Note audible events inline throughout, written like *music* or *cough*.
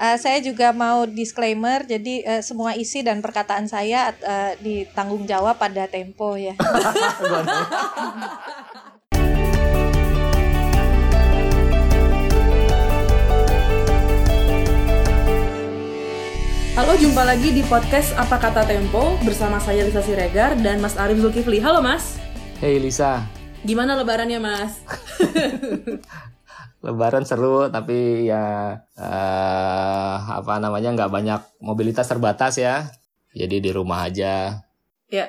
Uh, saya juga mau disclaimer, jadi uh, semua isi dan perkataan saya uh, ditanggung jawab pada Tempo ya. *laughs* Halo, jumpa lagi di podcast Apa Kata Tempo bersama saya Lisa Siregar dan Mas Arif Zulkifli. Halo Mas. Hey Lisa. Gimana lebarannya Mas? *laughs* Lebaran seru tapi ya uh, apa namanya nggak banyak mobilitas terbatas ya. Jadi di rumah aja. Ya.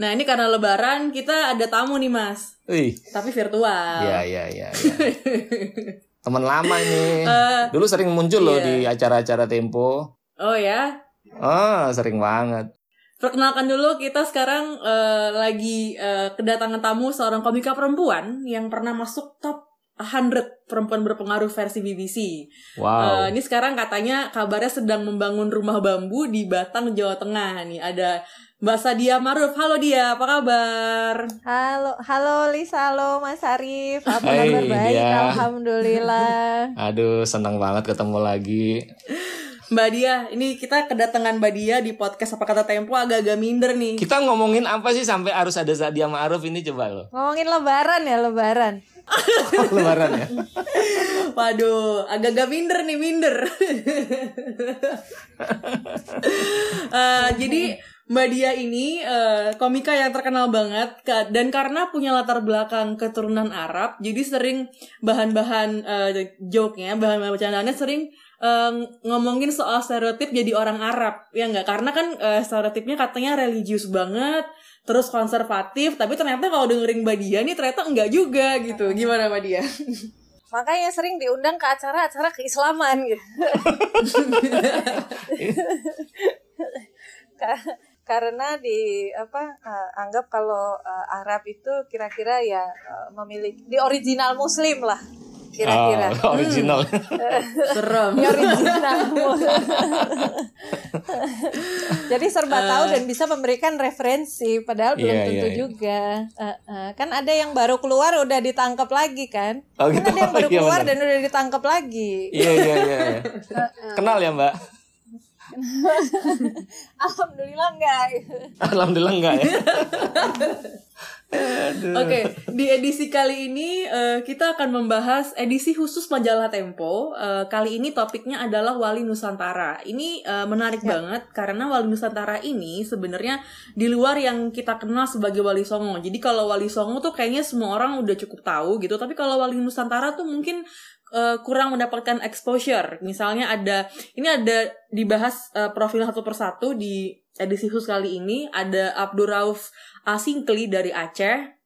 Nah ini karena Lebaran kita ada tamu nih Mas. Wih. Tapi virtual. Iya iya iya. Ya. *laughs* Teman lama ini. Uh, Dulu sering muncul iya. loh di acara-acara Tempo. Oh ya? Oh sering banget. Perkenalkan dulu kita sekarang uh, lagi uh, kedatangan tamu seorang komika perempuan yang pernah masuk top 100 perempuan berpengaruh versi BBC. Wow. Uh, ini sekarang katanya kabarnya sedang membangun rumah bambu di Batang, Jawa Tengah. Nih ada Mbak Sadia Maruf. Halo dia, apa kabar? Halo, halo Lisa, halo Mas Arif. Apa hey, kabar baik? Dia. Alhamdulillah. *laughs* Aduh, senang banget ketemu lagi. Mbak Dia, ini kita kedatangan Mbak Dia di podcast apa kata Tempo agak-agak minder nih. Kita ngomongin apa sih sampai harus ada Sadia Ma'ruf ini coba lo. Ngomongin lebaran ya, lebaran. Lebaran ya. Waduh, agak-agak minder nih, minder. uh, jadi Mbak Dia ini uh, komika yang terkenal banget dan karena punya latar belakang keturunan Arab, jadi sering bahan-bahan uh, joke-nya, bahan-bahan bercandaannya sering uh, ngomongin soal stereotip jadi orang Arab ya nggak karena kan uh, stereotipnya katanya religius banget terus konservatif tapi ternyata kalau dengerin Mbak Dia nih ternyata enggak juga gitu. Gimana Mbak Dia? *laughs* Makanya sering diundang ke acara-acara keislaman gitu. *laughs* Karena di apa uh, anggap kalau uh, Arab itu kira-kira ya uh, memiliki di original Muslim lah kira-kira. Oh, *laughs* original. *laughs* Serem. Ya original. *laughs* Jadi serba uh, tahu dan bisa memberikan referensi padahal belum yeah, tentu yeah, juga. Uh, uh, kan ada yang baru keluar udah ditangkap lagi kan? Oh, gitu. Kan ada yang baru iya, keluar dan udah ditangkap lagi. Iya iya iya. iya. Kenal ya, Mbak? Alhamdulillah enggak. Alhamdulillah enggak ya. Oke, okay, di edisi kali ini uh, kita akan membahas edisi khusus majalah Tempo. Uh, kali ini topiknya adalah Wali Nusantara. Ini uh, menarik ya. banget karena Wali Nusantara ini sebenarnya di luar yang kita kenal sebagai Wali Songo. Jadi kalau Wali Songo tuh kayaknya semua orang udah cukup tahu gitu. Tapi kalau Wali Nusantara tuh mungkin uh, kurang mendapatkan exposure. Misalnya ada ini ada dibahas uh, profil satu persatu di edisi khusus kali ini ada Abdul Asingkli dari Aceh.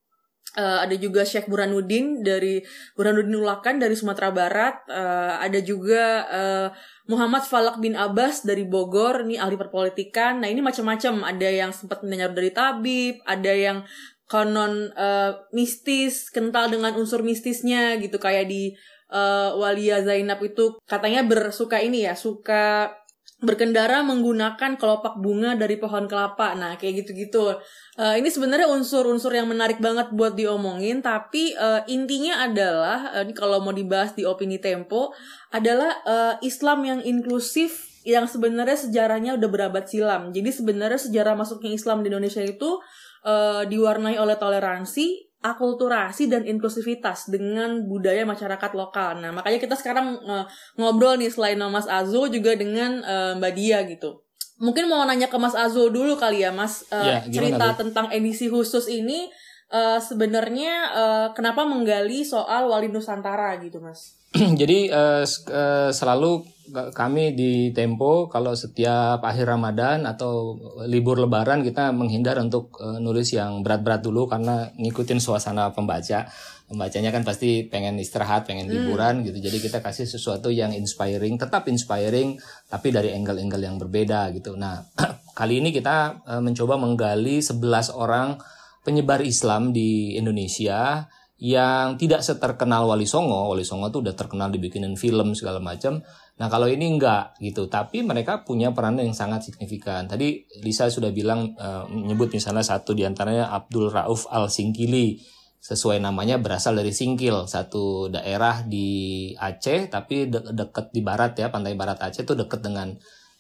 Uh, ada juga Syekh Burhanuddin dari Burhanuddin Ulakan dari Sumatera Barat. Uh, ada juga uh, Muhammad Falak bin Abbas dari Bogor, ini ahli perpolitikan. Nah ini macam-macam. Ada yang sempat mendengar dari tabib, ada yang konon uh, mistis, kental dengan unsur mistisnya gitu kayak di uh, Walia Zainab itu katanya bersuka ini ya, suka berkendara menggunakan kelopak bunga dari pohon kelapa. Nah, kayak gitu-gitu. Uh, ini sebenarnya unsur-unsur yang menarik banget buat diomongin, tapi uh, intinya adalah uh, ini kalau mau dibahas di opini Tempo adalah uh, Islam yang inklusif yang sebenarnya sejarahnya udah berabad silam. Jadi sebenarnya sejarah masuknya Islam di Indonesia itu uh, diwarnai oleh toleransi, akulturasi dan inklusivitas dengan budaya masyarakat lokal. Nah, makanya kita sekarang uh, ngobrol nih selain sama Mas Azul juga dengan uh, Mbak Dia gitu. Mungkin mau nanya ke Mas Azul dulu kali ya, Mas. Uh, ya, cerita tentang edisi khusus ini uh, sebenarnya uh, kenapa menggali soal Wali Nusantara gitu, Mas? *clears throat* Jadi uh, uh, selalu kami di Tempo kalau setiap akhir Ramadan atau libur Lebaran kita menghindar untuk uh, nulis yang berat-berat dulu karena ngikutin suasana pembaca. Pembacanya kan pasti pengen istirahat, pengen hmm. liburan hmm. gitu. Jadi kita kasih sesuatu yang inspiring, tetap inspiring tapi dari angle-angle yang berbeda gitu. Nah, *clears throat* kali ini kita uh, mencoba menggali 11 orang penyebar Islam di Indonesia yang tidak seterkenal Wali Songo. Wali Songo tuh udah terkenal dibikinin film segala macam. Nah kalau ini enggak gitu, tapi mereka punya peran yang sangat signifikan. Tadi Lisa sudah bilang uh, menyebut misalnya satu di antaranya Abdul Rauf Al Singkili. sesuai namanya berasal dari Singkil, satu daerah di Aceh tapi de dekat di barat ya, pantai barat Aceh itu dekat dengan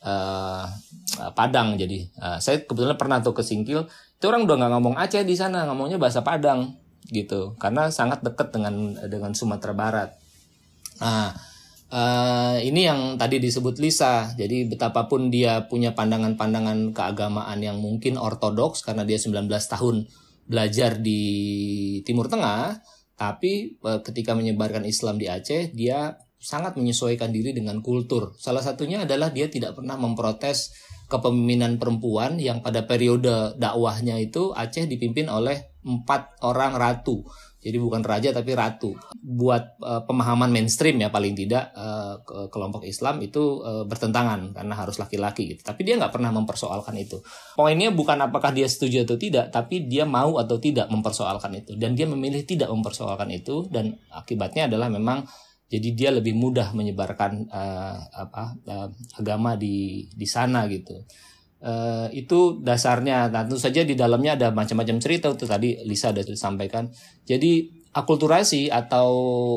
uh, Padang. Jadi uh, saya kebetulan pernah tuh ke Singkil, itu orang udah nggak ngomong Aceh di sana, ngomongnya bahasa Padang gitu, karena sangat dekat dengan dengan Sumatera Barat. Nah, uh, ini yang tadi disebut Lisa. Jadi betapapun dia punya pandangan-pandangan keagamaan yang mungkin ortodoks karena dia 19 tahun belajar di Timur Tengah, tapi e, ketika menyebarkan Islam di Aceh, dia sangat menyesuaikan diri dengan kultur. Salah satunya adalah dia tidak pernah memprotes kepemimpinan perempuan yang pada periode dakwahnya itu Aceh dipimpin oleh empat orang ratu jadi bukan raja tapi ratu. Buat uh, pemahaman mainstream ya paling tidak uh, kelompok Islam itu uh, bertentangan karena harus laki-laki gitu. Tapi dia nggak pernah mempersoalkan itu. Poinnya bukan apakah dia setuju atau tidak, tapi dia mau atau tidak mempersoalkan itu. Dan dia memilih tidak mempersoalkan itu dan akibatnya adalah memang jadi dia lebih mudah menyebarkan uh, apa uh, agama di di sana gitu. Uh, itu dasarnya. Nah, tentu saja di dalamnya ada macam-macam cerita itu tadi Lisa sudah sampaikan. Jadi akulturasi atau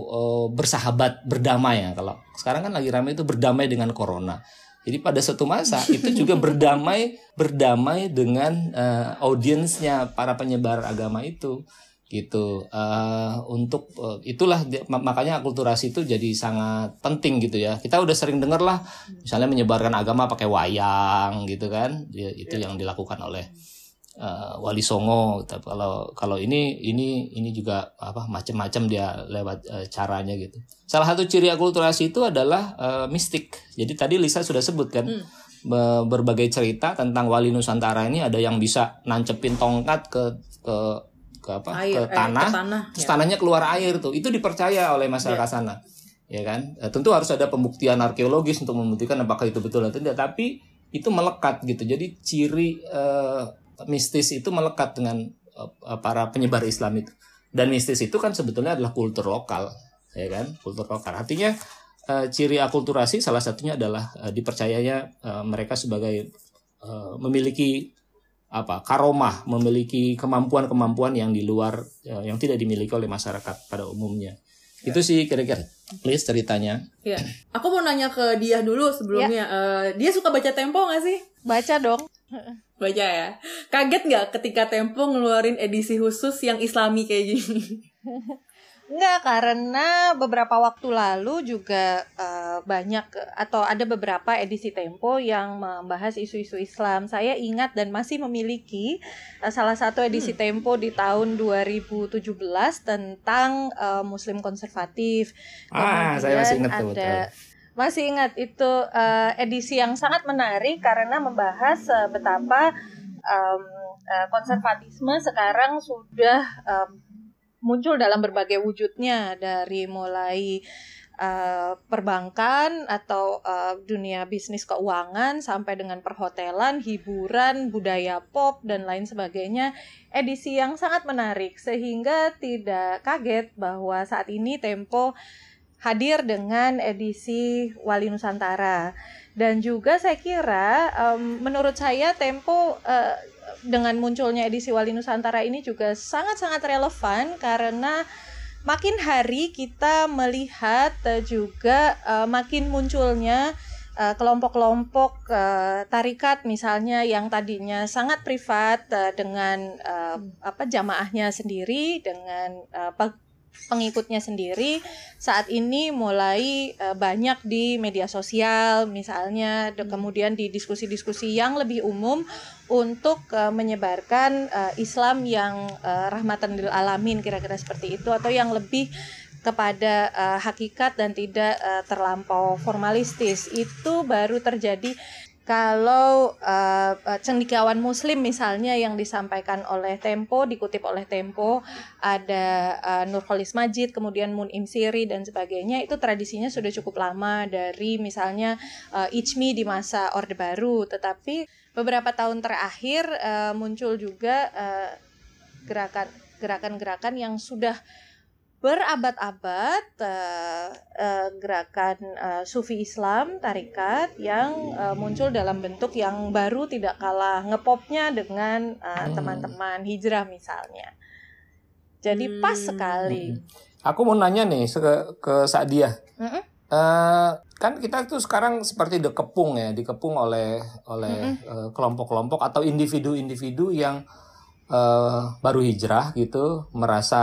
uh, bersahabat berdamai ya kalau sekarang kan lagi ramai itu berdamai dengan corona. Jadi pada suatu masa *laughs* itu juga berdamai berdamai dengan uh, audiensnya para penyebar agama itu gitu. Uh, untuk uh, itulah makanya akulturasi itu jadi sangat penting gitu ya. Kita udah sering dengar lah misalnya menyebarkan agama pakai wayang gitu kan. Ya, itu yeah. yang dilakukan oleh uh, wali songo. Tapi kalau kalau ini ini ini juga apa macam-macam dia lewat uh, caranya gitu. Salah satu ciri akulturasi itu adalah uh, mistik. Jadi tadi Lisa sudah sebutkan hmm. berbagai cerita tentang wali nusantara ini ada yang bisa nancepin tongkat ke ke ke apa? Air, ke tanah, eh, ke tanah. terus ya. tanahnya keluar air tuh. Itu dipercaya oleh masyarakat ya. sana. Ya kan? E, tentu harus ada pembuktian arkeologis untuk membuktikan apakah itu betul atau tidak. Tapi itu melekat gitu. Jadi ciri uh, mistis itu melekat dengan uh, para penyebar Islam itu. Dan mistis itu kan sebetulnya adalah kultur lokal ya kan? Kultur lokal. Artinya uh, ciri akulturasi salah satunya adalah uh, dipercayanya uh, mereka sebagai uh, memiliki apa karomah memiliki kemampuan-kemampuan yang di luar ya, yang tidak dimiliki oleh masyarakat pada umumnya. Ya. itu sih kira-kira. Please ceritanya. Ya. Aku mau nanya ke dia dulu sebelumnya. Ya. uh, dia suka baca tempo nggak sih? Baca dong. Baca ya. Kaget nggak ketika tempo ngeluarin edisi khusus yang islami kayak gini *laughs* Enggak, karena beberapa waktu lalu juga uh, banyak atau ada beberapa edisi Tempo yang membahas isu-isu Islam. Saya ingat dan masih memiliki uh, salah satu edisi hmm. Tempo di tahun 2017 tentang uh, Muslim konservatif. Ah, Kemudian saya masih ingat ada, betul. Masih ingat itu uh, edisi yang sangat menarik karena membahas uh, betapa um, uh, konservatisme sekarang sudah um, muncul dalam berbagai wujudnya dari mulai uh, perbankan atau uh, dunia bisnis keuangan sampai dengan perhotelan, hiburan, budaya pop dan lain sebagainya. Edisi yang sangat menarik sehingga tidak kaget bahwa saat ini Tempo hadir dengan edisi Wali Nusantara dan juga saya kira um, menurut saya Tempo uh, dengan munculnya edisi Wali Nusantara ini juga sangat-sangat relevan karena makin hari kita melihat uh, juga uh, makin munculnya eh, kelompok-kelompok tarikat misalnya yang tadinya sangat privat dengan apa jamaahnya sendiri dengan pengikutnya sendiri saat ini mulai uh, banyak di media sosial misalnya hmm. kemudian di diskusi-diskusi yang lebih umum untuk uh, menyebarkan uh, Islam yang uh, rahmatan lil alamin kira-kira seperti itu atau yang lebih kepada uh, hakikat dan tidak uh, terlampau formalistis itu baru terjadi kalau uh, cendikiawan muslim misalnya yang disampaikan oleh Tempo dikutip oleh Tempo ada uh, Nurholis Majid kemudian Mun Imsiri dan sebagainya itu tradisinya sudah cukup lama dari misalnya uh, Ijmi di masa Orde Baru. Tetapi beberapa tahun terakhir uh, muncul juga gerakan gerakan-gerakan yang sudah berabad-abad uh, uh, gerakan uh, Sufi Islam tarikat yang uh, muncul dalam bentuk yang baru tidak kalah ngepopnya dengan teman-teman uh, hijrah misalnya. Jadi pas sekali. Aku mau nanya nih ke ke Sadia. Mm-mm. Eh, kan kita tuh sekarang seperti dikepung ya, dikepung oleh oleh eh, kelompok-kelompok atau individu-individu yang eh, baru hijrah gitu, merasa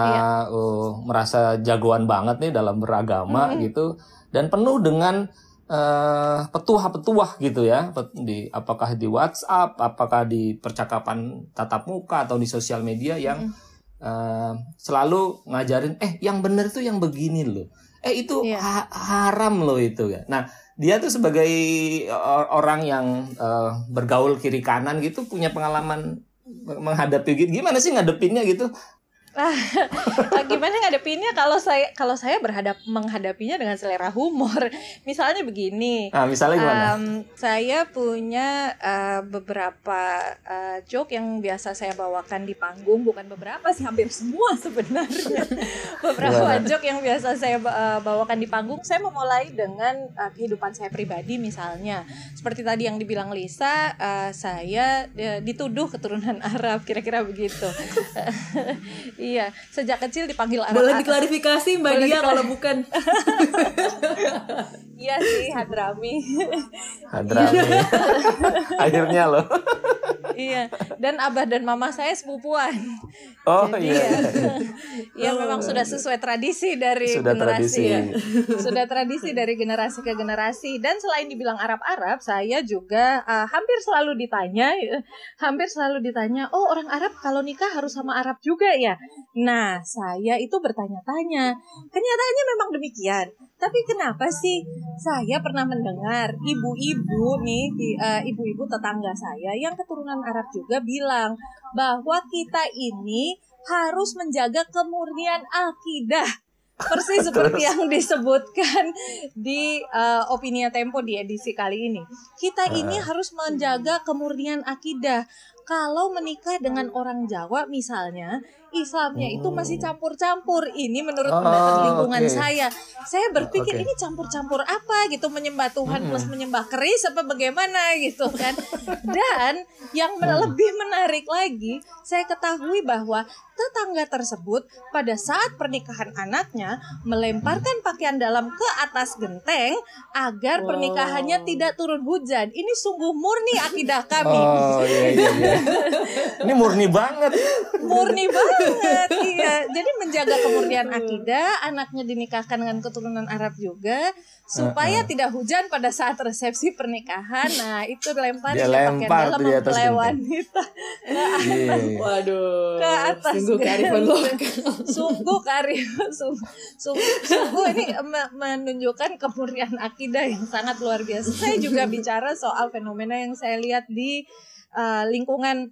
eh, merasa jagoan banget nih dalam beragama gitu, dan penuh dengan eh, petuah-petuah gitu ya, di apakah di WhatsApp, apakah di percakapan tatap muka atau di sosial media yang eh, selalu ngajarin, eh yang bener tuh yang begini loh eh itu Iya. ha- haram loh itu ya. Nah dia tuh sebagai or- orang yang eh, bergaul kiri kanan gitu punya pengalaman menghadapi gitu. Gimana sih ngadepinnya gitu? Ah, *laughs* gimana ngadepinnya kalau saya kalau saya berhadap menghadapinya dengan selera humor. *laughs* Misalnya begini. Nah misalnya gimana? Em, saya punya eh, beberapa eh, joke yang biasa saya bawakan di panggung, bukan beberapa sih, hampir semua sebenarnya. *laughs* beberapa Gimana? joke yang biasa saya eh, bawakan di panggung, saya memulai dengan eh, kehidupan saya pribadi misalnya. Seperti tadi yang dibilang Lisa, eh, saya eh, dituduh keturunan Arab, kira-kira begitu. Iya, sejak kecil dipanggil Arab. Boleh diklarifikasi Mbak Boleh Dia diklar- kalau bukan. *laughs* Iya sih, Hadrami. Hadrami. *laughs* Akhirnya loh. iya, dan abah dan mama saya sepupuan. Oh Jadi iya. ya, ya memang sudah sesuai tradisi dari Sudah generasi tradisi. ya. Sudah tradisi dari generasi ke generasi dan selain dibilang Arab-Arab, saya juga uh, hampir selalu ditanya hampir selalu ditanya, "Oh, orang Arab kalau nikah harus sama Arab juga ya?" Nah, saya itu bertanya-tanya. Kenyataannya memang demikian. Tapi kenapa sih saya pernah mendengar ibu-ibu nih, uh, ibu-ibu tetangga saya yang keturunan Arab juga bilang bahwa kita ini harus menjaga kemurnian akidah. Persis seperti yang disebutkan di uh, Opinia Tempo di edisi kali ini. Kita ini harus menjaga kemurnian akidah. Kalau menikah dengan orang Jawa misalnya, Islamnya itu masih campur-campur. Ini menurut Oh, pendapat lingkungan oke. saya. Saya berpikir Oke. ini campur-campur apa gitu, menyembah Tuhan plus menyembah keris apa bagaimana gitu kan. Dan yang men- lebih menarik lagi, saya ketahui bahwa tetangga tersebut pada saat pernikahan anaknya melemparkan pakaian dalam ke atas genteng agar Wow. pernikahannya tidak turun hujan. Ini sungguh murni akidah kami. Oh iya iya. iya. Ini murni banget. murni banget iya jadi menjaga kemurnian akidah anaknya dinikahkan dengan keturunan Arab juga supaya tidak hujan pada saat resepsi pernikahan nah itu lempar Dia lempar dalam di atas wanita Iya. Waduh. ke atas Sungguh kearifan genteng. lokal. sungguh karif sungguh, sungguh, sungguh ini me- menunjukkan kemurnian akidah yang sangat luar biasa saya juga bicara soal fenomena yang saya lihat di uh, lingkungan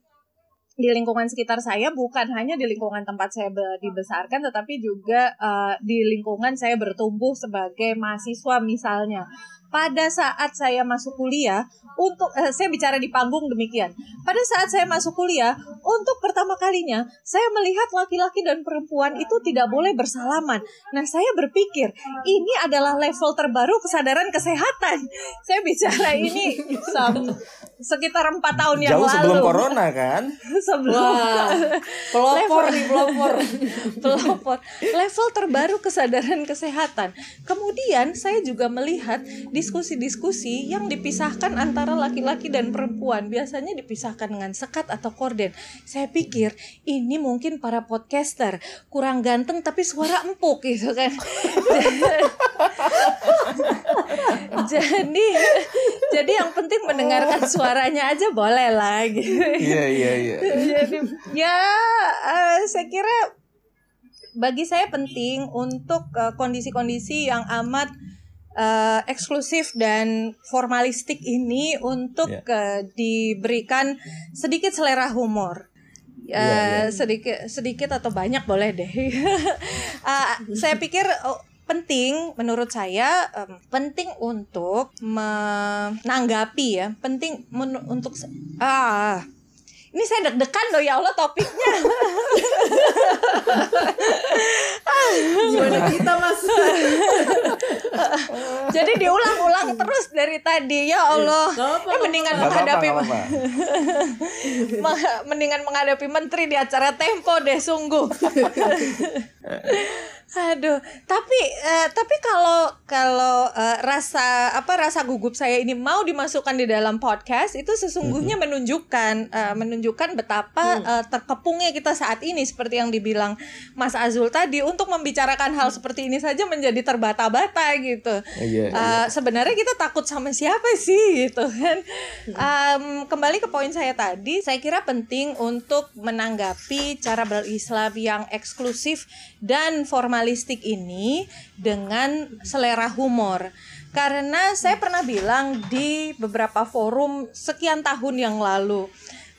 di lingkungan sekitar saya bukan hanya di lingkungan tempat saya be- dibesarkan tetapi juga uh, di lingkungan saya bertumbuh sebagai mahasiswa misalnya pada saat saya masuk kuliah untuk eh, saya bicara di panggung demikian pada saat saya masuk kuliah untuk pertama kalinya saya melihat laki-laki dan perempuan itu tidak boleh bersalaman nah saya berpikir ini adalah level terbaru kesadaran kesehatan *laughs* saya bicara ini sam- sekitar empat tahun yang Jauh lalu sebelum corona kan? *laughs* sebelum Wah, pelopor nih pelopor. *laughs* pelopor level terbaru kesadaran kesehatan. Kemudian saya juga melihat diskusi-diskusi yang dipisahkan antara laki-laki dan perempuan. Biasanya dipisahkan dengan sekat atau korden. Saya pikir ini mungkin para podcaster kurang ganteng tapi suara empuk gitu kan. *laughs* jadi jadi yang penting mendengarkan suaranya aja boleh lah gitu. Iya iya iya. Jadi ya eh, saya kira bagi saya penting untuk eh, kondisi-kondisi yang amat eh, eksklusif dan formalistik ini untuk Ya. eh, diberikan sedikit selera humor. Eh, Iya, iya. sedikit sedikit atau banyak boleh deh. Ah, *laughs* saya pikir oh, penting menurut saya em, penting untuk menanggapi ya, penting men- untuk ah ini saya deg-degan loh ya Allah topiknya. *laughs* Gimana kita mas? *laughs* Jadi diulang-ulang terus dari tadi ya Allah. Eh, mendingan menghadapi *laughs* mendingan menghadapi menteri di acara Tempo deh sungguh. Aduh, tapi eh, tapi kalau kalau eh, rasa apa rasa gugup saya ini mau dimasukkan di dalam podcast itu sesungguhnya menunjukkan eh, menunjukkan betapa eh, terkepungnya kita saat ini seperti yang dibilang Mas Azul tadi untuk membicarakan hal seperti ini saja menjadi terbata-bata gitu. Iya, Eh, sebenarnya kita takut sama siapa sih gitu kan? Em, kembali ke poin saya tadi, saya kira penting untuk menanggapi cara berislam yang eksklusif dan formalistik ini dengan selera humor. Karena saya pernah bilang di beberapa forum sekian tahun yang lalu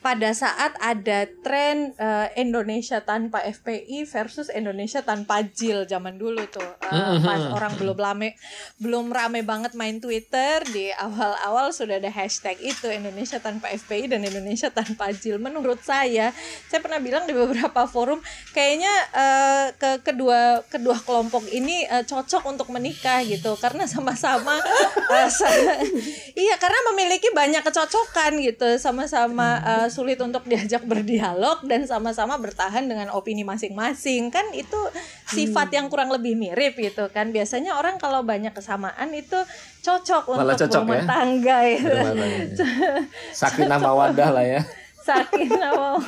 pada saat ada tren eh, Indonesia tanpa FPI versus Indonesia tanpa JIL zaman dulu tuh. Eh, pas orang belum rame belum rame banget main Twitter di awal-awal sudah ada hashtag itu Indonesia tanpa FPI dan Indonesia tanpa JIL menurut saya saya pernah bilang di beberapa forum kayaknya eh, ke kedua kedua kelompok ini eh, cocok untuk menikah gitu. Karena sama-sama *laughs* sa- iya karena memiliki banyak kecocokan gitu. Sama-sama eh, sulit untuk diajak berdialog dan sama-sama bertahan dengan opini masing-masing kan itu sifat yang kurang lebih mirip gitu kan biasanya orang kalau banyak kesamaan itu cocok Malah untuk cocok rumah ya? tangga gitu. *laughs* Sakinah mawadah lah ya. Sakinah mau.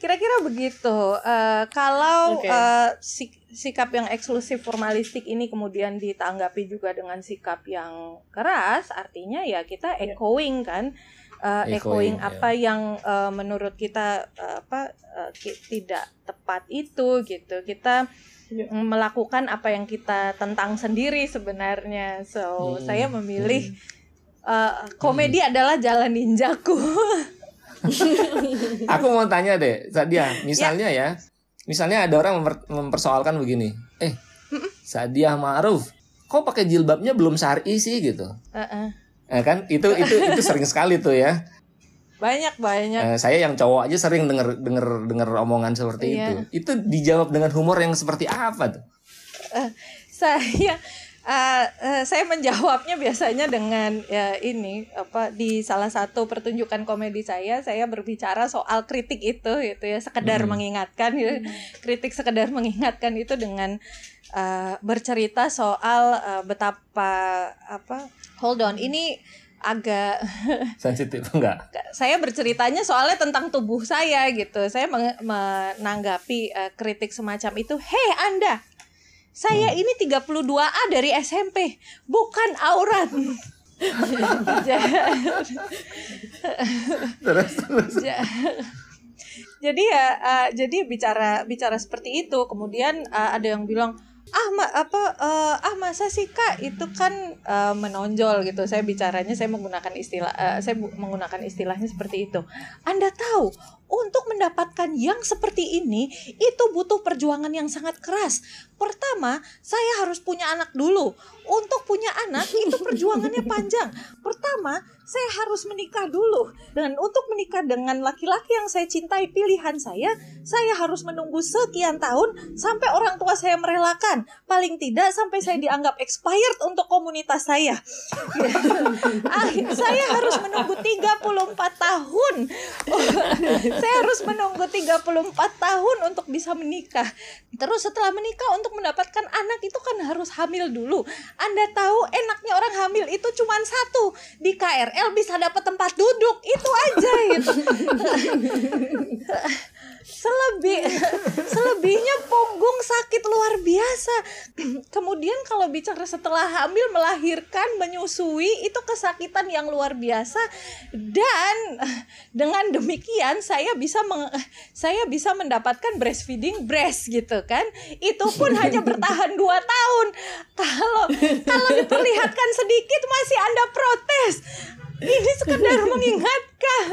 Kira-kira begitu. Eh, kalau Oke. eh, sik- sikap yang eksklusif formalistik ini kemudian ditanggapi juga dengan sikap yang keras, artinya ya kita echoing kan, Eh, Echoing, echoing ya. apa yang eh, menurut kita eh, apa eh, ki- tidak tepat itu gitu. Kita Ya. melakukan apa yang kita tentang sendiri sebenarnya. So Hmm. saya memilih eh, komedi adalah jalan ninjaku. *laughs* Aku mau tanya deh, Sadia. Misalnya ya, misalnya ada orang memper- mempersoalkan begini. Eh, Sadia Ma'ruf, kok pakai jilbabnya belum syar'i sih gitu? Heeh. Eh, kan itu itu itu sering sekali tuh ya. Banyak banyak. Eh, saya yang cowok aja sering denger denger denger omongan seperti Iya. itu. Itu dijawab dengan humor yang seperti apa tuh? saya eh, eh, saya menjawabnya biasanya dengan ya ini apa di salah satu pertunjukan komedi saya saya berbicara soal kritik itu gitu ya sekedar Hmm. mengingatkan gitu. kritik sekedar mengingatkan itu dengan eh, bercerita soal eh, betapa apa hold on ini agak *laughs* Sensitif enggak? saya berceritanya soalnya tentang tubuh saya gitu. Saya menanggapi eh, kritik semacam itu, "Hei Anda, saya ini 32A dari SMP, bukan aurat." *laughs* Terus terus. ja- jadi ya eh, jadi bicara bicara seperti itu, kemudian eh, ada yang bilang ah ma, apa eh, ah masa sih kak? Itu kan eh, menonjol gitu. Saya bicaranya saya menggunakan istilah eh, saya menggunakan istilahnya seperti itu. Anda tahu untuk mendapatkan yang seperti ini itu butuh perjuangan yang sangat keras. Pertama saya harus punya anak dulu. Untuk punya anak itu perjuangannya panjang. Pertama saya harus menikah dulu. Dan untuk menikah dengan laki-laki yang saya cintai pilihan saya saya harus menunggu sekian tahun sampai orang tua saya merelakan. Paling tidak sampai saya dianggap expired untuk komunitas saya. Akhir, *laughs* saya harus menunggu 34 tahun *laughs* saya harus menunggu 34 tahun untuk bisa menikah. Terus setelah menikah untuk mendapatkan anak itu kan harus hamil dulu. Anda tahu enaknya orang hamil itu cuma satu di KRL bisa dapat tempat duduk itu aja gitu. Selebih selebihnya punggung sakit luar biasa. Kemudian kalau bicara setelah hamil melahirkan menyusui itu kesakitan yang luar biasa. Dan dengan demikian saya bisa meng- *laughs* saya bisa mendapatkan breastfeeding breast gitu kan itu pun hanya *laughs* bertahan dua tahun kalau kalau diperlihatkan sedikit masih anda protes ini sekedar *laughs* mengingatkan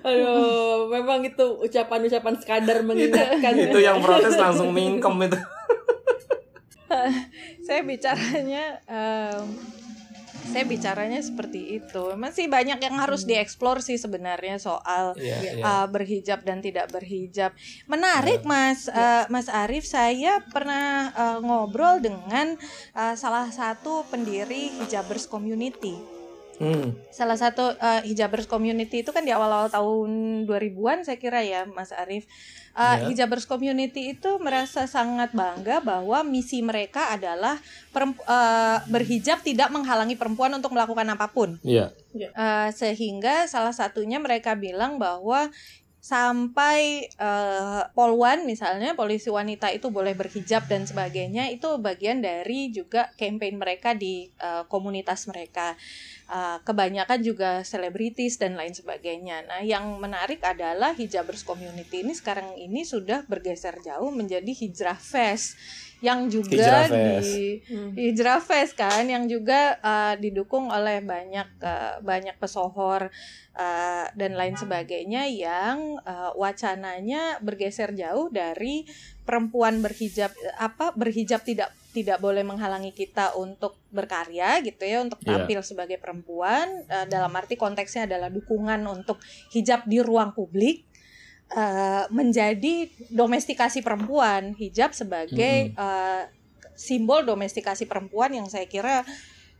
Aduh, memang itu ucapan-ucapan sekadar mengingatkan. itu yang protes langsung mingkem itu. saya bicaranya em, saya bicaranya seperti itu. Masih banyak yang harus dieksplor sih sebenarnya soal Iya, iya. uh, berhijab dan tidak berhijab. Menarik Mas uh, Mas Arief, saya pernah uh, ngobrol dengan uh, salah satu pendiri Hijabers Community. Hmm. Salah satu uh, Hijabers Community itu kan di awal-awal tahun 2000-an saya kira ya Mas Arief. Uh, Ya. Hijabers Community itu merasa sangat bangga bahwa misi mereka adalah uh, berhijab tidak menghalangi perempuan untuk melakukan apa pun. Iya. Uh, sehingga salah satunya mereka bilang bahwa sampai uh, polwan misalnya polisi wanita itu boleh berhijab dan sebagainya itu bagian dari juga campaign mereka di uh, komunitas mereka Uh, kebanyakan juga selebritis dan lain sebagainya. Nah, yang menarik adalah hijabers community ini sekarang ini sudah bergeser jauh menjadi hijrah fest yang juga Hijrah Fest. di hijrah fest kan yang juga uh, didukung oleh banyak uh, banyak pesohor uh, dan lain sebagainya yang uh, wacananya bergeser jauh dari perempuan berhijab apa berhijab tidak tidak boleh menghalangi kita untuk berkarya gitu ya untuk Iya. tampil sebagai perempuan uh, dalam arti konteksnya adalah dukungan untuk hijab di ruang publik uh, menjadi domestikasi perempuan hijab sebagai uh, simbol domestikasi perempuan yang saya kira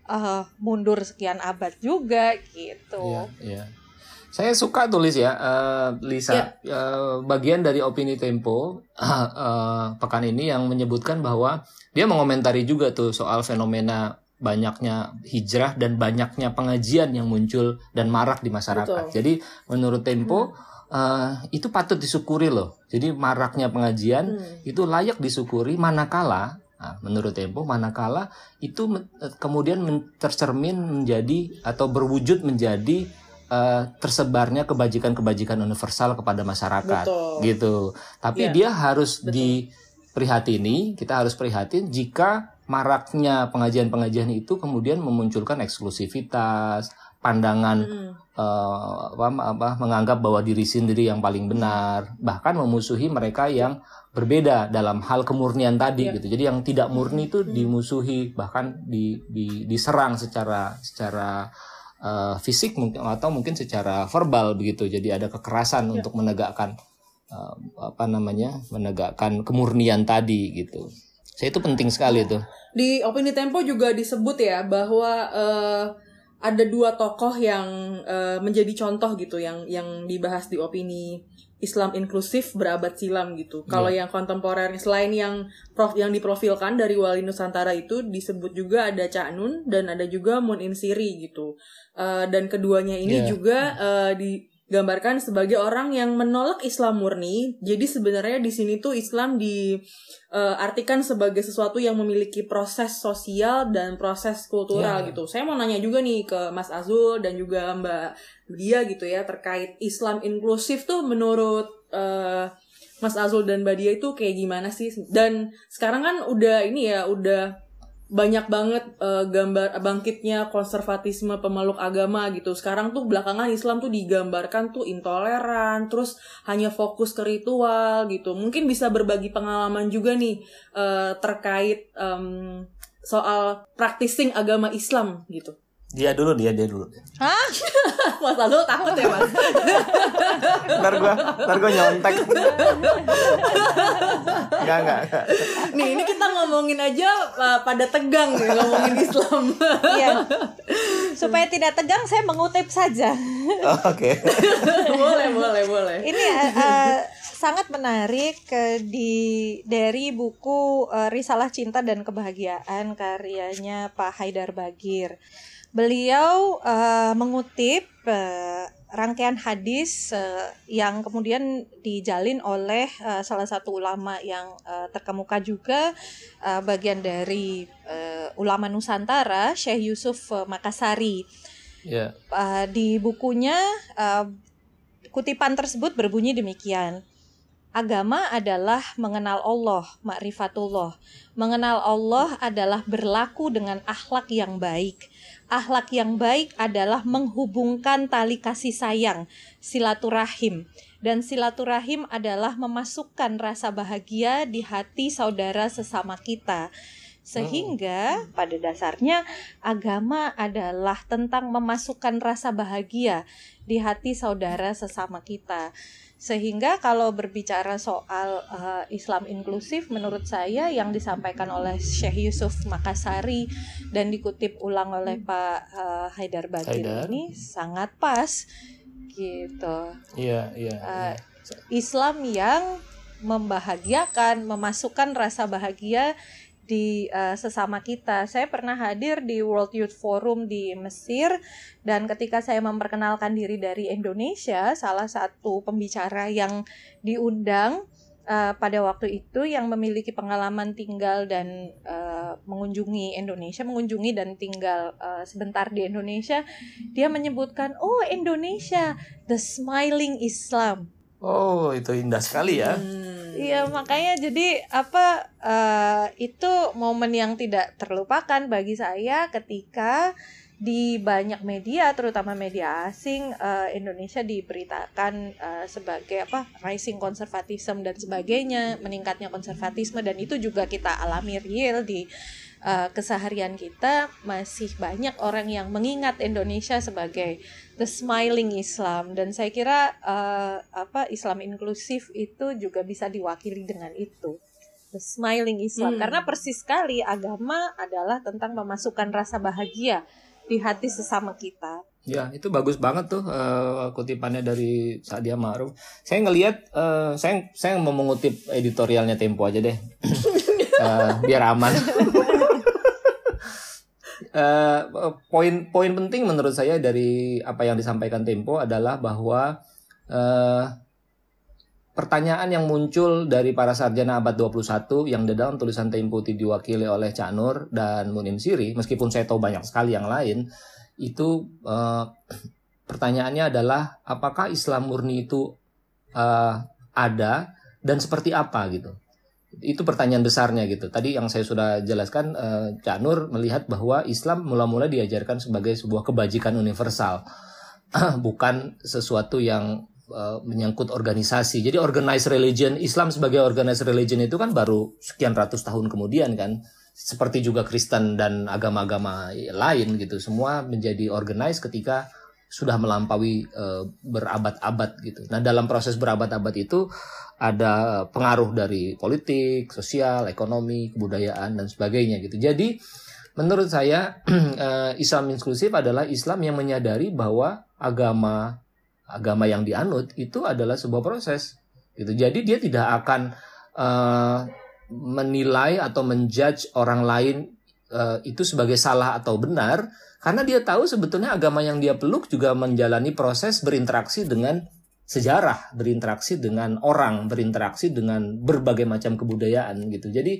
uh, mundur sekian abad juga gitu. Iya, iya. Saya suka tulis ya, eh, Lisa. eh, bagian dari opini Tempo *laughs* eh, pekan ini yang menyebutkan bahwa dia mengomentari juga tuh soal fenomena banyaknya hijrah dan banyaknya pengajian yang muncul dan marak di masyarakat. Betul. Jadi menurut Tempo eh, itu patut disyukuri loh. Jadi maraknya pengajian Hmm. itu layak disyukuri manakala nah, menurut Tempo manakala itu kemudian tercermin menjadi atau berwujud menjadi eh, tersebarnya kebajikan-kebajikan universal kepada masyarakat Betul. gitu. Tapi Iya, dia harus betul. diprihatini, kita harus prihatin jika maraknya pengajian-pengajian itu kemudian memunculkan eksklusivitas, pandangan Hmm. eh, apa, apa menganggap bahwa diri sendiri yang paling benar, bahkan memusuhi mereka yang berbeda dalam hal kemurnian tadi Iya. gitu. Jadi yang tidak murni itu dimusuhi bahkan di, di diserang secara secara eh, fisik mungkin atau mungkin secara verbal begitu. Jadi ada kekerasan untuk menegakkan eh, apa namanya? menegakkan kemurnian tadi gitu. Saya itu penting sekali tuh. Di opini Tempo juga disebut ya bahwa eh, ada dua tokoh yang eh, menjadi contoh gitu yang yang dibahas di opini Islam inklusif berabad silam gitu. Kalau yang kontemporer selain yang prof yang diprofilkan dari Wali Nusantara itu disebut juga ada Cak Nun dan ada juga Mun Insiri gitu. Eh, dan keduanya ini Iya. juga eh, digambarkan sebagai orang yang menolak Islam murni. Jadi sebenarnya di sini tuh Islam di eh, artikan sebagai sesuatu yang memiliki proses sosial dan proses kultural Ya. gitu. Saya mau nanya juga nih ke Mas Azul dan juga Mbak dia gitu ya terkait Islam inklusif tuh menurut eh, Mas Azul dan Mbak dia itu kayak gimana sih? Dan sekarang kan udah ini ya udah banyak banget eh, gambar bangkitnya konservatisme pemeluk agama gitu. Sekarang tuh belakangan Islam tuh digambarkan tuh intoleran, terus hanya fokus ke ritual gitu. Mungkin bisa berbagi pengalaman juga nih eh, terkait em, soal practicing agama Islam gitu. Dia dulu, dia dia dulu. *laughs* Mas Azul takut ya mas? Ntar gua, ntar gua nyontek. Enggak, enggak. Nih ini kita ngomongin aja uh, pada tegang nih ngomongin Islam. Iya. *laughs* Supaya tidak tegang saya mengutip saja. Oh, Oke. *laughs* boleh boleh boleh. Ini uh, uh, sangat menarik uh, di dari buku uh, Risalah Cinta dan Kebahagiaan karyanya Pak Haidar Bagir. Beliau uh, mengutip uh, rangkaian hadis uh, yang kemudian dijalin oleh uh, salah satu ulama yang uh, terkemuka juga uh, bagian dari uh, ulama Nusantara Syekh Yusuf uh, Makassari. Ya. Uh, di bukunya uh, kutipan tersebut berbunyi demikian. Agama adalah mengenal Allah, makrifatullah. Mengenal Allah adalah berlaku dengan akhlak yang baik. Akhlak yang baik adalah menghubungkan tali kasih sayang, silaturahim. Dan silaturahim adalah memasukkan rasa bahagia di hati saudara sesama kita. Sehingga pada dasarnya agama adalah tentang memasukkan rasa bahagia di hati saudara sesama kita. Sehingga kalau berbicara soal uh, Islam inklusif menurut saya yang disampaikan oleh Syekh Yusuf Makassari dan dikutip ulang oleh Pak uh, Haidar Bagir Haidar. ini sangat pas gitu. Iya, iya. Uh, Islam yang membahagiakan, memasukkan rasa bahagia di uh, sesama kita. Saya pernah hadir di World Youth Forum di Mesir dan ketika saya memperkenalkan diri dari Indonesia, salah satu pembicara yang diundang uh, pada waktu itu yang memiliki pengalaman tinggal dan uh, mengunjungi Indonesia, mengunjungi dan tinggal uh, sebentar di Indonesia, dia menyebutkan, "Oh, Indonesia, the smiling Islam." Oh, itu indah sekali ya. Hmm. Iya makanya jadi apa uh, itu momen yang tidak terlupakan bagi saya ketika di banyak media terutama media asing uh, Indonesia diberitakan uh, sebagai apa rising conservatism dan sebagainya meningkatnya konservatisme dan itu juga kita alami real di uh, keseharian kita masih banyak orang yang mengingat Indonesia sebagai the smiling Islam dan saya kira uh, apa Islam inklusif itu juga bisa diwakili dengan itu the smiling Islam Hmm. karena persis sekali agama adalah tentang memasukkan rasa bahagia di hati sesama kita. Ya, itu bagus banget tuh eh, kutipannya dari Sadia Ma'ruf. Saya ngelihat eh, saya saya mau mengutip editorialnya Tempo aja deh. *laughs* Eh, biar aman. *laughs* Eh, poin penting menurut saya dari apa yang disampaikan Tempo adalah bahwa eh, pertanyaan yang muncul dari para sarjana abad 21 yang di dalam tulisan Tempo diwakili oleh Cak Nur dan Munim Siri, meskipun saya tahu banyak sekali yang lain, itu eh, *clears throat* pertanyaannya adalah apakah Islam murni itu eh, ada dan seperti apa gitu. Itu pertanyaan besarnya gitu. Tadi yang saya sudah jelaskan eh, Cak Nur melihat bahwa Islam mula-mula diajarkan sebagai sebuah kebajikan universal. *clears throat* Bukan sesuatu yang eh, menyangkut organisasi. Jadi organized religion, Islam sebagai organized religion itu kan baru sekian ratus tahun kemudian kan seperti juga Kristen dan agama-agama lain gitu semua menjadi organized ketika sudah melampaui eh, berabad-abad gitu. Nah dalam proses berabad-abad itu ada pengaruh dari politik, sosial, ekonomi, kebudayaan dan sebagainya gitu. Jadi menurut saya *clears throat* eh, Islam inklusif adalah Islam yang menyadari bahwa agama agama yang dianut itu adalah sebuah proses gitu. Jadi dia tidak akan eh, menilai atau menjudge orang lain eh, itu sebagai salah atau benar karena dia tahu sebetulnya agama yang dia peluk juga menjalani proses berinteraksi dengan sejarah, berinteraksi dengan orang, berinteraksi dengan berbagai macam kebudayaan gitu. Jadi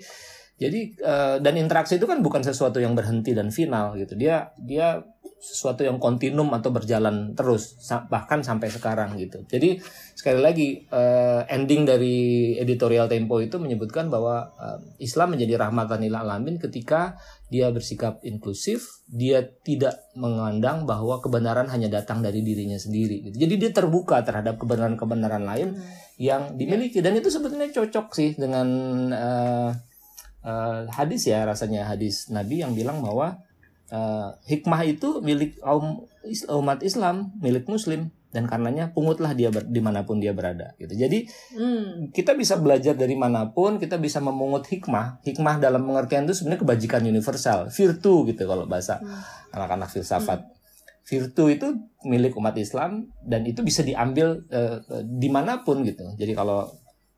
jadi eh, dan interaksi itu kan bukan sesuatu yang berhenti dan final gitu. Dia dia sesuatu yang kontinum atau berjalan terus bahkan sampai sekarang gitu. Jadi sekali lagi eh, ending dari editorial Tempo itu menyebutkan bahwa eh, Islam menjadi rahmatan lil alamin ketika dia bersikap inklusif, dia tidak mengandang bahwa kebenaran hanya datang dari dirinya sendiri gitu. Jadi dia terbuka terhadap kebenaran-kebenaran lain yang dimiliki dan itu sebetulnya cocok sih dengan eh, eh, hadis ya rasanya hadis Nabi yang bilang bahwa eh, hikmah itu milik is- umat Islam, milik Muslim dan karenanya pungutlah dia ber- di mana pun dia berada gitu. Jadi Hmm. kita bisa belajar dari mana pun, kita bisa memungut hikmah. Hikmah dalam pengertian itu sebenarnya kebajikan universal, virtu gitu kalau bahasa anak-anak filsafat. Virtu itu milik umat Islam dan itu bisa diambil eh, di mana pun gitu. Jadi kalau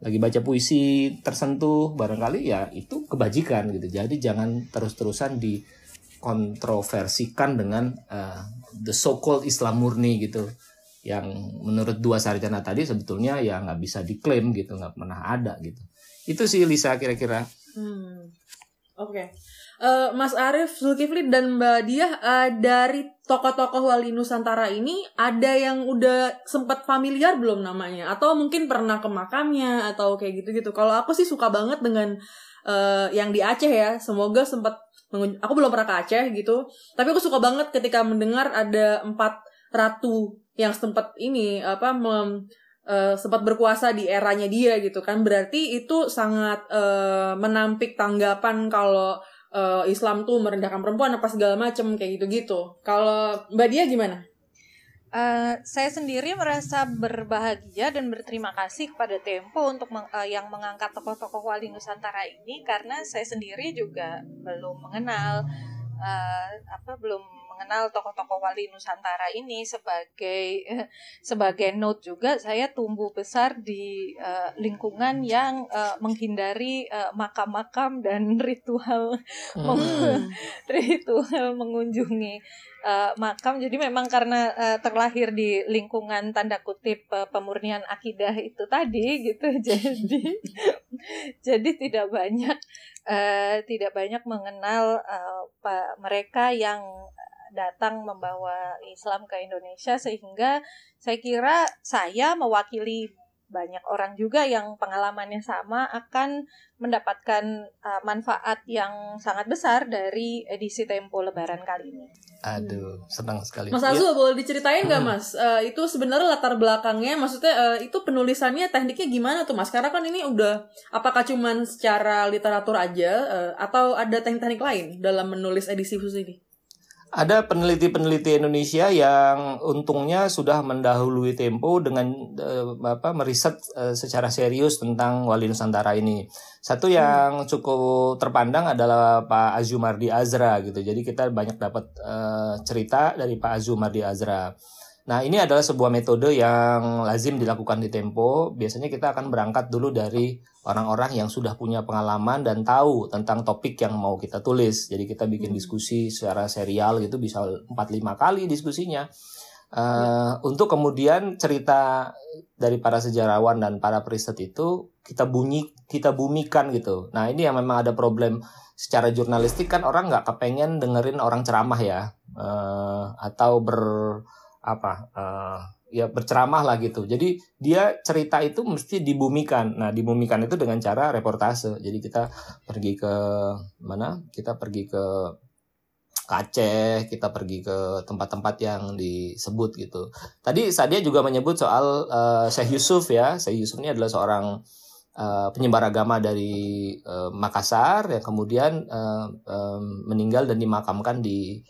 lagi baca puisi tersentuh barangkali ya itu kebajikan gitu. Jadi jangan terus-terusan dikontroversikan dengan eh, the so-called Islam murni gitu yang menurut dua sarjana tadi sebetulnya ya nggak bisa diklaim gitu nggak pernah ada gitu itu sih Lisa kira-kira Hmm. Oke. Eh, Mas Arief, Zulkifli dan Mbak Diah eh, dari tokoh-tokoh Wali Nusantara ini ada yang udah sempat familiar belum namanya atau mungkin pernah ke makamnya atau kayak gitu-gitu. Kalau aku sih suka banget dengan eh, yang di Aceh ya. Semoga sempat aku belum pernah ke Aceh gitu. Tapi aku suka banget ketika mendengar ada empat ratu yang sempat ini apa mem- eh, sempat berkuasa di eranya dia gitu kan berarti itu sangat eh, menampik tanggapan kalau uh, Islam tuh merendahkan perempuan apa segala macem kayak gitu-gitu. Kalau Mbak Dia gimana? Uh, saya sendiri merasa berbahagia dan berterima kasih kepada Tempo untuk meng, uh, yang mengangkat tokoh-tokoh wali Nusantara ini karena saya sendiri juga belum mengenal uh, apa belum mengenal tokoh-tokoh wali Nusantara ini sebagai *laughs* sebagai note juga saya tumbuh besar di uh, lingkungan yang uh, menghindari makam-makam uh, dan *laughs* ritual hmm. *laughs* ritual mengunjungi uh, makam. Jadi memang karena uh, terlahir di lingkungan tanda kutip uh, pemurnian akidah itu tadi gitu. Jadi jadi tidak banyak uh, tidak banyak mengenal uh, mereka yang datang membawa Islam ke Indonesia sehingga saya kira saya mewakili banyak orang juga yang pengalamannya sama akan mendapatkan uh, manfaat yang sangat besar dari edisi Tempo Lebaran kali ini. Aduh, senang sekali. Mas Azul ya. boleh diceritain nggak hmm. Mas? Uh, itu sebenarnya latar belakangnya, maksudnya uh, itu penulisannya tekniknya gimana tuh Mas? Karena kan ini udah apakah cuman secara literatur aja uh, atau ada teknik-teknik lain dalam menulis edisi khusus ini? Ada peneliti-peneliti Indonesia yang untungnya sudah mendahului Tempo dengan uh, apa meriset uh, secara serius tentang Wali Nusantara ini. Satu hmm. yang hmm. cukup terpandang adalah Pak Azumardi Azra gitu. Jadi kita banyak dapat uh, cerita dari Pak Azumardi Azra. Nah, ini adalah sebuah metode yang lazim dilakukan di Tempo. Biasanya kita akan berangkat dulu dari orang-orang yang sudah punya pengalaman dan tahu tentang topik yang mau kita tulis. Jadi kita bikin hmm. diskusi secara serial gitu bisa 4-5 kali diskusinya. Uh, ya. Untuk kemudian cerita dari para sejarawan dan para periset itu kita bunyi kita bumikan gitu. Nah ini yang memang ada problem secara jurnalistik kan orang nggak kepengen dengerin orang ceramah ya uh, atau ber apa uh, ya berceramah lah gitu. Jadi dia cerita itu mesti dibumikan. Nah, dibumikan itu dengan cara reportase. Jadi kita pergi ke mana? Kita pergi ke Aceh, kita pergi ke tempat-tempat yang disebut gitu. Tadi Sadia juga menyebut soal uh, Syekh Yusuf ya. Syekh Yusuf ini adalah seorang uh, penyebar agama dari uh, Makassar yang kemudian uh, um, meninggal dan dimakamkan di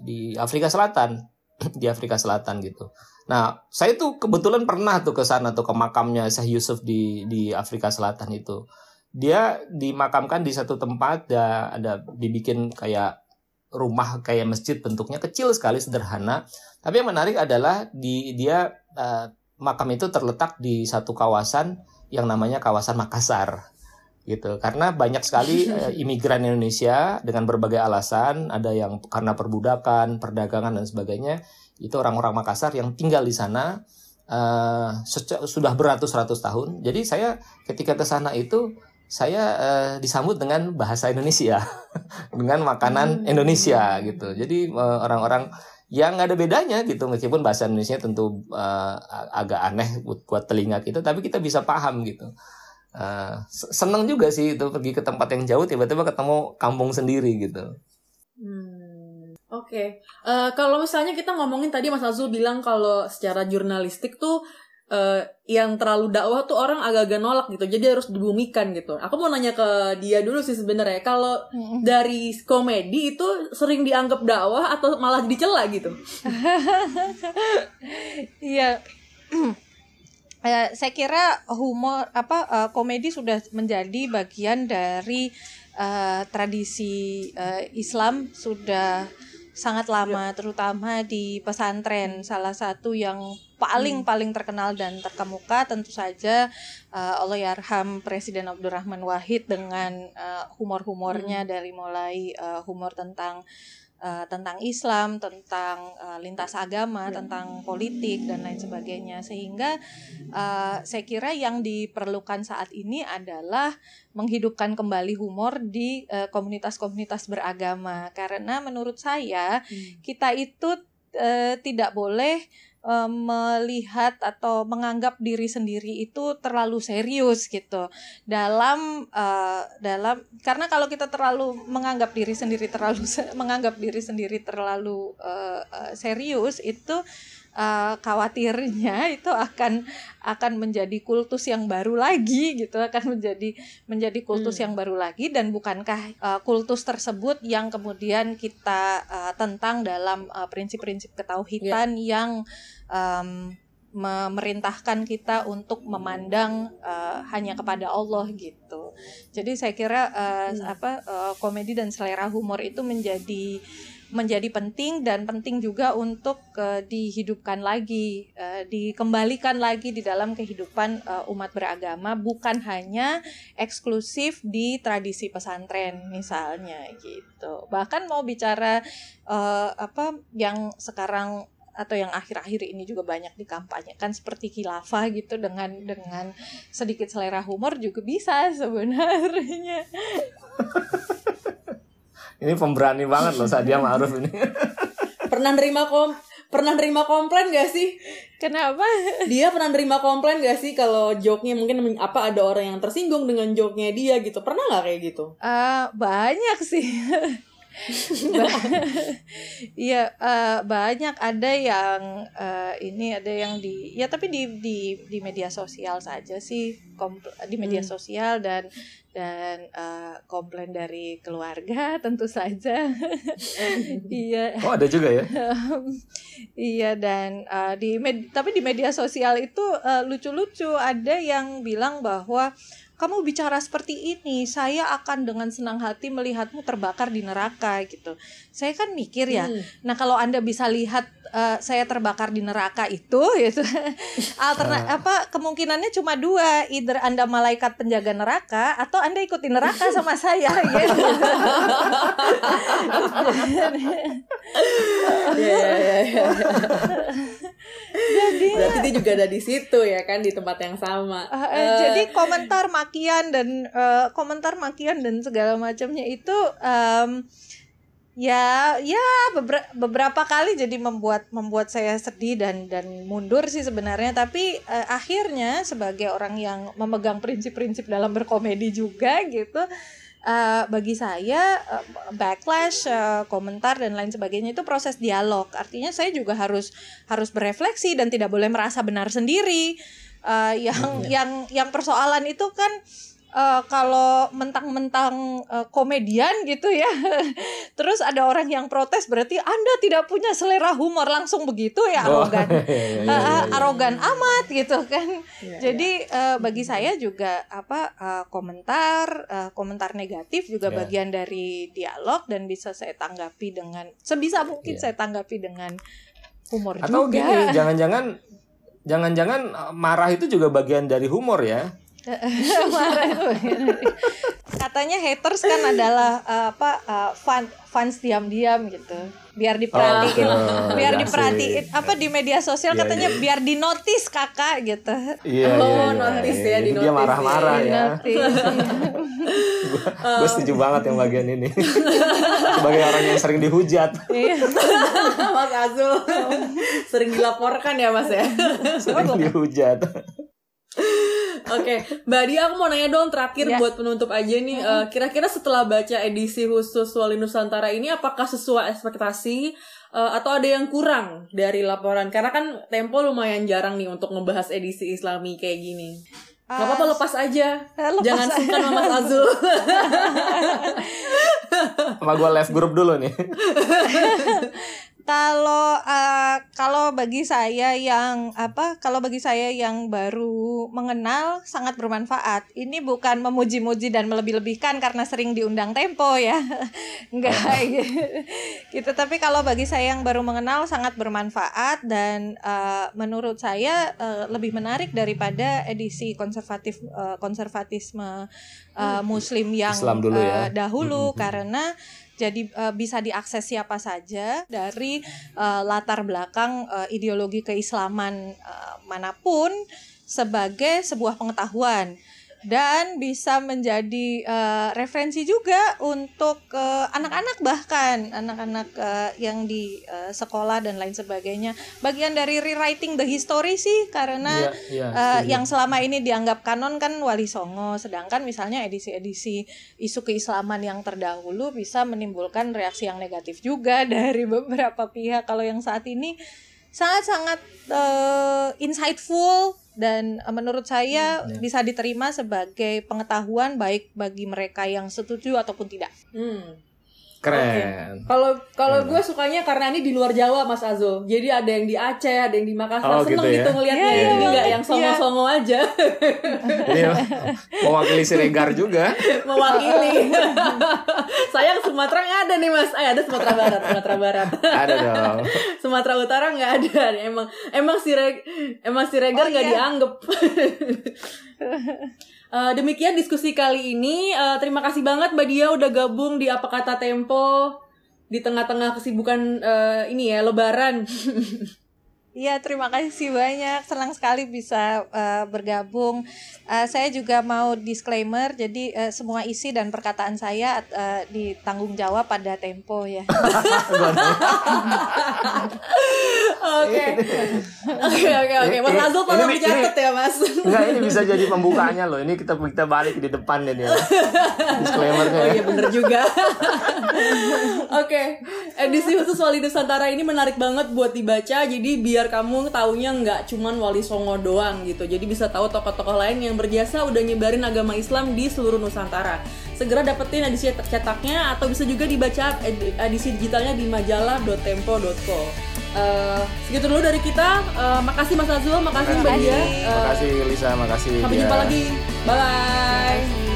di Afrika Selatan *clears throat* di Afrika Selatan gitu. Nah, saya tuh kebetulan pernah tuh ke sana tuh ke makamnya Syekh Yusuf di di Afrika Selatan itu. Dia dimakamkan di satu tempat ada ada dibikin kayak rumah kayak masjid bentuknya kecil sekali sederhana. Tapi yang menarik adalah di dia uh, makam itu terletak di satu kawasan yang namanya kawasan Makassar gitu. Karena banyak sekali uh, *laughs* imigran Indonesia dengan berbagai alasan ada yang karena perbudakan perdagangan dan sebagainya itu orang-orang Makassar yang tinggal di sana uh, sudah beratus-ratus tahun. Jadi saya ketika ke sana itu saya uh, disambut dengan bahasa Indonesia *laughs* dengan makanan hmm. Indonesia gitu. Jadi uh, orang-orang yang nggak ada bedanya gitu. Meskipun bahasa Indonesia tentu uh, agak aneh buat, buat telinga kita tapi kita bisa paham gitu uh, seneng juga sih itu pergi ke tempat yang jauh tiba-tiba ketemu kampung sendiri gitu. Hmm, Oke, okay. uh, eh, kalau misalnya kita ngomongin tadi Mas Azul bilang kalau secara jurnalistik tuh uh, yang terlalu dakwah tuh orang agak-agak nolak gitu, jadi harus dibumikan gitu. Aku mau nanya ke dia dulu sih sebenarnya, kalau dari komedi itu sering dianggap dakwah atau malah dicela gitu? *laughs* Iya. *clears throat* uh, saya kira humor apa uh, komedi sudah menjadi bagian dari uh, tradisi uh, Islam sudah sangat lama ya. terutama di pesantren salah satu yang paling hmm. paling terkenal dan terkemuka tentu saja uh, Allah yarham Presiden Abdurrahman Wahid dengan uh, humor-humornya hmm. dari mulai uh, humor tentang uh, tentang Islam, tentang uh, lintas agama, ya. tentang politik dan lain sebagainya. Sehingga uh, saya kira yang diperlukan saat ini adalah menghidupkan kembali humor di komunitas-komunitas uh, beragama. Karena menurut saya hmm. kita itu uh, tidak boleh uh, melihat atau menganggap diri sendiri itu terlalu serius gitu. Dalam uh, dalam karena kalau kita terlalu menganggap diri sendiri terlalu menganggap diri sendiri terlalu uh, serius itu uh, khawatirnya *laughs* itu akan akan menjadi kultus yang baru lagi gitu akan menjadi menjadi kultus hmm. yang baru lagi dan bukankah uh, kultus tersebut yang kemudian kita uh, tentang dalam prinsip-prinsip uh, ketauhidan yeah. yang um, memerintahkan kita untuk memandang uh, hanya kepada Allah gitu. Jadi saya kira uh, hmm. apa uh, komedi dan selera humor itu menjadi menjadi penting dan penting juga untuk uh, dihidupkan lagi, uh, dikembalikan lagi di dalam kehidupan uh, umat beragama, bukan hanya eksklusif di tradisi pesantren misalnya gitu. Bahkan mau bicara uh, apa yang sekarang atau yang akhir-akhir ini juga banyak dikampanyekan seperti khilafah gitu dengan dengan sedikit selera humor juga bisa sebenarnya. *laughs* ini pemberani banget loh Sadia Ma'ruf ini. *laughs* pernah nerima kom pernah nerima komplain gak sih? Kenapa? Dia pernah nerima komplain gak sih kalau joknya mungkin apa ada orang yang tersinggung dengan joknya dia gitu? Pernah nggak kayak gitu? Uh, banyak sih. *laughs* *laughs* Iya uh, banyak. Ada yang uh, ini ada yang di ya tapi di di di media sosial saja sih. Di media hmm. sosial dan dan uh, komplain dari keluarga *laughs* tentu saja. *laughs* Iya. Oh ada juga ya? Iya dan uh, di med tapi di media sosial itu lucu-lucu. Uh, ada yang bilang bahwa kamu bicara seperti ini, saya akan dengan senang hati melihatmu terbakar di neraka gitu. Saya kan mikir ya. Hmm. Nah, kalau Anda bisa lihat uh, saya terbakar di neraka itu *laughs* gitu. Alternat uh. apa kemungkinannya cuma dua, either Anda malaikat penjaga neraka atau Anda ikuti neraka *laughs* sama saya gitu. Iya, iya, iya. *laughs* Jadi berarti dia juga ada di situ ya kan di tempat yang sama. Uh, uh, jadi komentar makian dan uh, komentar makian dan segala macamnya itu um, ya ya beberapa beberapa kali jadi membuat membuat saya sedih dan dan mundur sih sebenarnya tapi uh, akhirnya sebagai orang yang memegang prinsip-prinsip dalam berkomedi juga gitu uh, bagi saya uh, backlash, uh, komentar dan lain sebagainya itu proses dialog. Artinya saya juga harus harus berefleksi dan tidak boleh merasa benar sendiri. Uh, yang yeah. yang yang persoalan itu kan uh, kalau mentang-mentang uh, komedian gitu ya. *laughs* Terus ada orang yang protes berarti Anda tidak punya selera humor langsung begitu ya oh, arogan. Oh, *laughs* iya, iya, iya, uh, arogan amat gitu kan. Iya, Jadi Uh, bagi saya juga apa uh, komentar uh, komentar negatif juga yeah. bagian dari dialog dan bisa saya tanggapi dengan sebisa mungkin yeah. saya tanggapi dengan humor Atau juga. gini, *laughs* jangan-jangan jangan-jangan marah itu juga bagian dari humor ya. *laughs* marah itu katanya haters kan adalah uh, apa uh, fan fans diam-diam gitu. Biar diperhatiin oh, *laughs* biar diperhatiin. Apa di media sosial iya, katanya iya. biar di notice kakak gitu. Iya, oh iya, iya, notice iya, ya di dia marah-marah ya. *laughs* gue setuju banget yang bagian ini. Sebagai orang yang sering dihujat. Iya. mas Azul sering dilaporkan ya mas ya. Sering dihujat Oke, okay. Mbak Dia aku mau nanya dong terakhir ya. buat penutup aja nih. Uh, kira-kira setelah baca edisi khusus Wali Nusantara ini apakah sesuai ekspektasi uh, atau ada yang kurang dari laporan? Karena kan Tempo lumayan jarang nih untuk ngebahas edisi Islami kayak gini. Uh, Gak apa-apa lepas aja. Lepas Jangan sungkan sama Mas Azul. *laughs* Sama gue live grup dulu nih. *laughs* kalau uh, kalau bagi saya yang apa kalau bagi saya yang baru mengenal sangat bermanfaat. Ini bukan memuji-muji dan melebih-lebihkan karena sering diundang Tempo ya. *laughs* Enggak *laughs* gitu. Tapi kalau bagi saya yang baru mengenal sangat bermanfaat dan uh, menurut saya uh, lebih menarik daripada edisi konservatif uh, konservatisme uh, Muslim yang Islam dulu ya. uh, dahulu. Hmm. karena jadi uh, bisa diakses siapa saja dari uh, latar belakang uh, ideologi keislaman uh, mana pun sebagai sebuah pengetahuan dan bisa menjadi uh, referensi juga untuk anak anak-anak bahkan. Anak-anak uh, yang di uh, sekolah dan lain sebagainya. Bagian dari rewriting the history sih karena yeah, yeah, uh, yang selama ini dianggap kanon kan Wali Songo. Sedangkan misalnya edisi-edisi isu keislaman yang terdahulu bisa menimbulkan reaksi yang negatif juga *laughs* dari beberapa pihak. Kalau yang saat ini sangat-sangat uh, insightful dan uh, menurut saya Hmm, ya. bisa diterima sebagai pengetahuan baik bagi mereka yang setuju ataupun tidak. Hmm. Keren. Kalau kalau Keren. gue sukanya karena ini di luar Jawa Mas Azul. Jadi ada yang di Aceh, ada yang di Makassar. Oh, Seneng gitu ya? gitu ngelihatnya. Iya, Jadi iya, nggak iya. yang songo-songo aja Ini mewakili Siregar juga. *laughs* mewakili. Sayang Sumatera nggak ada nih Mas. Eh ada Sumatera Barat, Sumatera Barat. Ada dong. Sumatera Utara nggak ada. Emang emang si Reg, emang si Regar Oh, nggak iya. dianggap. Eh, demikian diskusi kali ini. Eh, terima kasih banget Mbak Dia udah gabung di Apa Kata Tempo di tengah-tengah kesibukan eh, ini ya Lebaran. *laughs* Iya, terima kasih banyak. Senang sekali bisa uh, bergabung. Uh, saya juga mau disclaimer, jadi uh, semua isi dan perkataan saya uh, ditanggung jawab pada Tempo ya. *laughs* Oke. Oke oke oke. Mas Azul tolong ini- dicatat ya Mas. Enggak, ini bisa jadi pembukaannya loh. Ini kita kita balik di depan ini. ya. Disclaimernya. Oh ya. iya bener juga. *laughs* Oke, edisi khusus Wali Nusantara ini menarik banget buat dibaca. Jadi biar kamu taunya nggak cuman Wali Songo doang gitu. Jadi bisa tahu tokoh-tokoh lain yang berjasa udah nyebarin agama Islam di seluruh Nusantara. Segera dapetin edisi cetaknya atau bisa juga dibaca ed- edisi digitalnya di majalah.tempo.co. Eh, segitu dulu dari kita. Eh, makasih Mas Azul, makasih Mbak Dia. Eh, Makasih Lisa, makasih. sampai jumpa lagi. Bye bye.